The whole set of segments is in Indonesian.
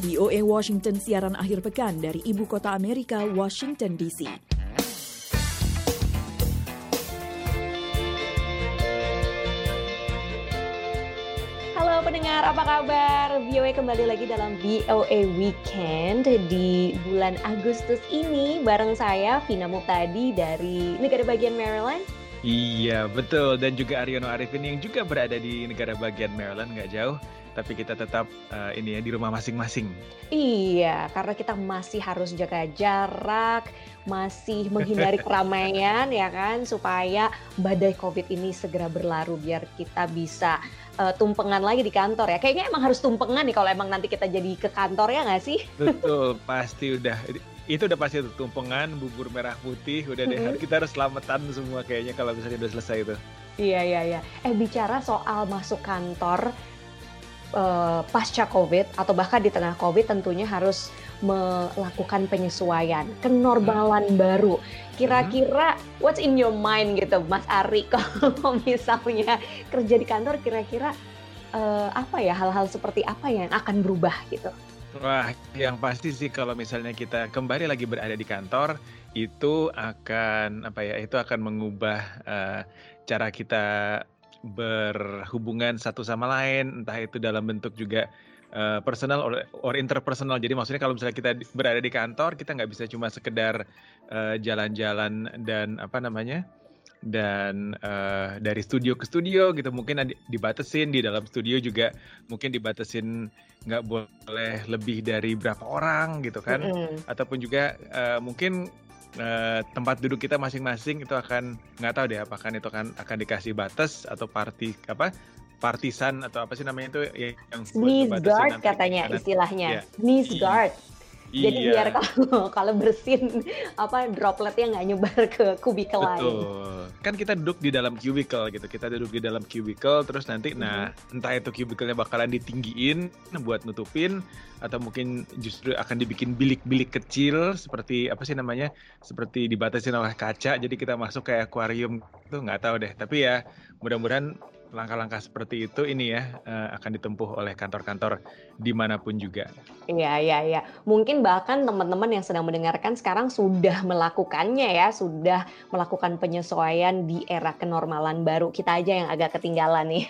VOA Washington siaran akhir pekan dari ibu kota Amerika, Washington DC. Halo pendengar, apa kabar? VOA kembali lagi dalam VOA Weekend di bulan Agustus ini bareng saya Vina Muhtadi dari negara bagian Maryland. Iya betul dan juga Aryono Arifin yang juga berada di negara bagian Maryland nggak jauh tapi kita tetap uh, ini ya di rumah masing-masing. Iya, karena kita masih harus jaga jarak, masih menghindari keramaian ya kan supaya badai Covid ini segera berlalu biar kita bisa uh, tumpengan lagi di kantor ya. Kayaknya emang harus tumpengan nih kalau emang nanti kita jadi ke kantor ya nggak sih? Betul, pasti udah itu udah pasti tuh tumpengan bubur merah putih udah deh mm -hmm. kita harus selamatan semua kayaknya kalau misalnya udah selesai itu. Iya iya iya. Eh bicara soal masuk kantor, uh, pasca COVID atau bahkan di tengah COVID tentunya harus melakukan penyesuaian, kenormalan hmm. baru. Kira-kira hmm. what's in your mind gitu, Mas Ari kalau misalnya kerja di kantor kira-kira uh, apa ya hal-hal seperti apa yang akan berubah gitu? Wah, yang pasti sih kalau misalnya kita kembali lagi berada di kantor itu akan apa ya? Itu akan mengubah uh, cara kita berhubungan satu sama lain, entah itu dalam bentuk juga uh, personal or, or interpersonal. Jadi maksudnya kalau misalnya kita berada di kantor, kita nggak bisa cuma sekedar jalan eh, jalan-jalan dan apa namanya dan uh, dari studio ke studio gitu mungkin dibatasin di dalam studio juga mungkin dibatasin nggak boleh lebih dari berapa orang gitu kan. Mm -hmm. ataupun juga uh, mungkin uh, tempat duduk kita masing-masing itu akan nggak tahu deh apakah itu akan akan dikasih batas atau party apa partisan atau apa sih namanya itu yang sneeze guard katanya istilahnya. yeah. sneeze guard jadi iya. biar kalau kalau bersin apa dropletnya nggak nyebar ke kubikel lain. Betul. Kan kita duduk di dalam cubicle gitu. Kita duduk di dalam cubicle terus nanti mm -hmm. nah entah itu cubicle bakalan ditinggiin buat nutupin atau mungkin justru akan dibikin bilik-bilik kecil seperti apa sih namanya? Seperti dibatasi oleh kaca jadi kita masuk kayak akuarium tuh nggak tahu deh. Tapi ya mudah-mudahan langkah-langkah seperti itu ini ya uh, akan ditempuh oleh kantor-kantor di mana pun juga. Iya, iya, iya. Mungkin bahkan teman-teman yang sedang mendengarkan sekarang sudah melakukannya ya, sudah melakukan penyesuaian di era kenormalan baru. Kita aja yang agak ketinggalan nih.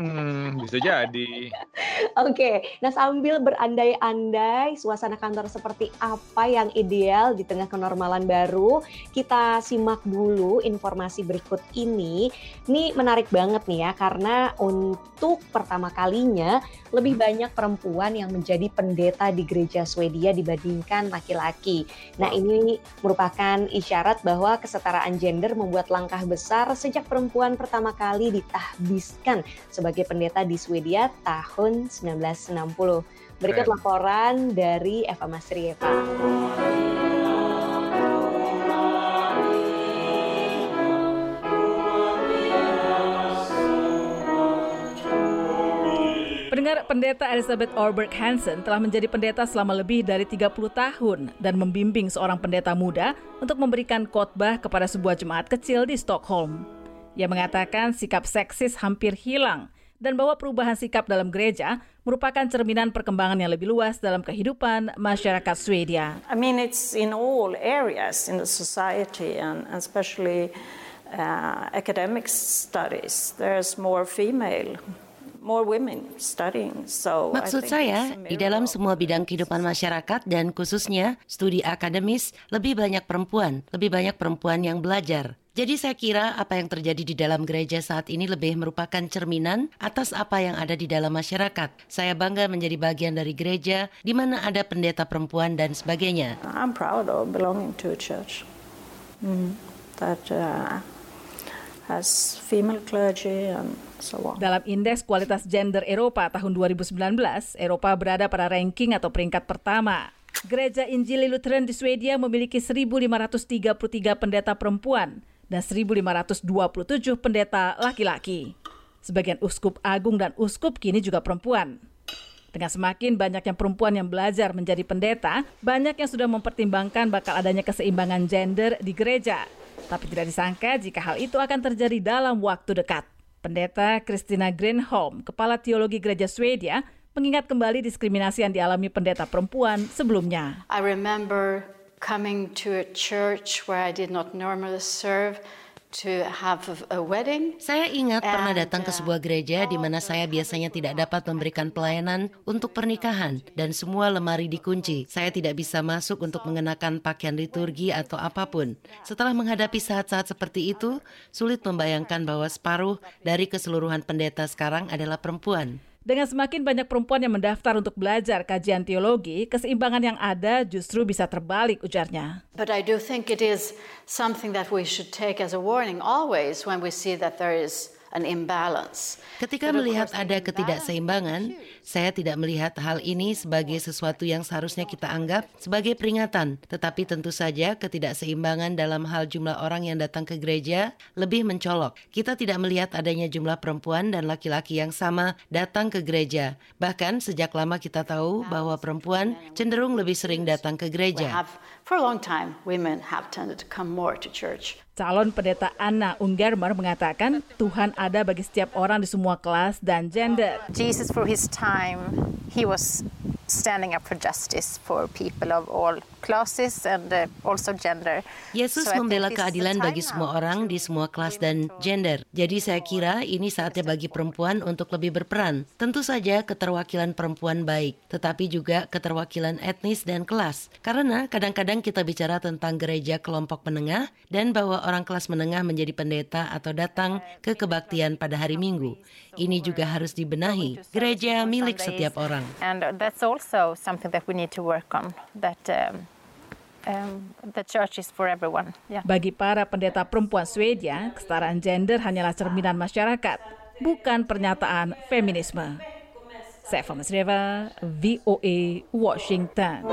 hmm, bisa jadi. Oke, nah sambil berandai-andai suasana kantor seperti apa yang ideal di tengah kenormalan baru, kita simak dulu informasi berikut ini. Ini menarik banget nih ya karena untuk pertama kalinya lebih banyak perempuan yang menjadi pendeta di gereja Swedia dibandingkan laki-laki. Nah, ini merupakan isyarat bahwa kesetaraan gender membuat langkah besar sejak perempuan pertama kali ditahbiskan sebagai pendeta di Swedia tahun 1960. Berikut laporan dari Eva Masrieva. Pendengar pendeta Elizabeth Orberg Hansen telah menjadi pendeta selama lebih dari 30 tahun dan membimbing seorang pendeta muda untuk memberikan khotbah kepada sebuah jemaat kecil di Stockholm. Ia mengatakan sikap seksis hampir hilang dan bahwa perubahan sikap dalam gereja merupakan cerminan perkembangan yang lebih luas dalam kehidupan masyarakat Swedia. I mean it's in all areas in the society and especially uh, academic studies. There's more female Maksud saya, di dalam semua bidang kehidupan masyarakat dan khususnya studi akademis, lebih banyak perempuan, lebih banyak perempuan yang belajar. Jadi saya kira apa yang terjadi di dalam gereja saat ini lebih merupakan cerminan atas apa yang ada di dalam masyarakat. Saya bangga menjadi bagian dari gereja di mana ada pendeta perempuan dan sebagainya. I'm proud of belonging to a church mm, that uh, has female clergy and dalam Indeks Kualitas Gender Eropa tahun 2019, Eropa berada pada ranking atau peringkat pertama. Gereja Injili Lutheran di Swedia memiliki 1.533 pendeta perempuan dan 1.527 pendeta laki-laki. Sebagian uskup agung dan uskup kini juga perempuan. Dengan semakin banyaknya perempuan yang belajar menjadi pendeta, banyak yang sudah mempertimbangkan bakal adanya keseimbangan gender di gereja. Tapi tidak disangka jika hal itu akan terjadi dalam waktu dekat. Pendeta Christina Greenholm, Kepala Teologi Gereja Swedia, mengingat kembali diskriminasi yang dialami pendeta perempuan sebelumnya. I remember coming to a church where I did not normally serve to have a wedding. Saya ingat pernah datang ke sebuah gereja di mana saya biasanya tidak dapat memberikan pelayanan untuk pernikahan dan semua lemari dikunci. Saya tidak bisa masuk untuk mengenakan pakaian liturgi atau apa pun. Setelah menghadapi saat-saat seperti itu, sulit membayangkan bahwa separuh dari keseluruhan pendeta sekarang adalah perempuan. Dengan semakin banyak perempuan yang mendaftar untuk belajar kajian teologi, keseimbangan yang ada justru bisa terbalik ujarnya. But I do think it is something that we should take as a warning always when we see that there is. Ketika melihat ada ketidakseimbangan, saya tidak melihat hal ini sebagai sesuatu yang seharusnya kita anggap sebagai peringatan, tetapi tentu saja ketidakseimbangan dalam hal jumlah orang yang datang ke gereja lebih mencolok. Kita tidak melihat adanya jumlah perempuan dan laki-laki yang sama datang ke gereja. Bahkan sejak lama kita tahu bahwa perempuan cenderung lebih sering datang ke gereja. Calon pendeta Anna Unggermer mengatakan Tuhan ada bagi setiap orang di semua kelas dan gender. Jesus for his time, he was standing up for justice for people of all classes and uh, also gender. Yesus membela keadilan bagi semua orang di semua kelas dan gender. Jadi saya kira ini saatnya bagi perempuan untuk lebih berperan. Tentu saja keterwakilan perempuan baik, tetapi juga keterwakilan etnis dan kelas. Karena kadang-kadang kita bicara tentang gereja kelompok menengah dan bahwa orang kelas menengah menjadi pendeta atau datang ke kebaktian pada hari Minggu. Ini juga harus dibenahi. Gereja milik setiap orang. And that's also something that we need to work on. That um, um, the church is for everyone. Yeah. Bagi para pendeta perempuan Swedia, kesetaraan gender hanyalah cerminan masyarakat, bukan pernyataan feminisme. Saya Masreva, VOA, Washington.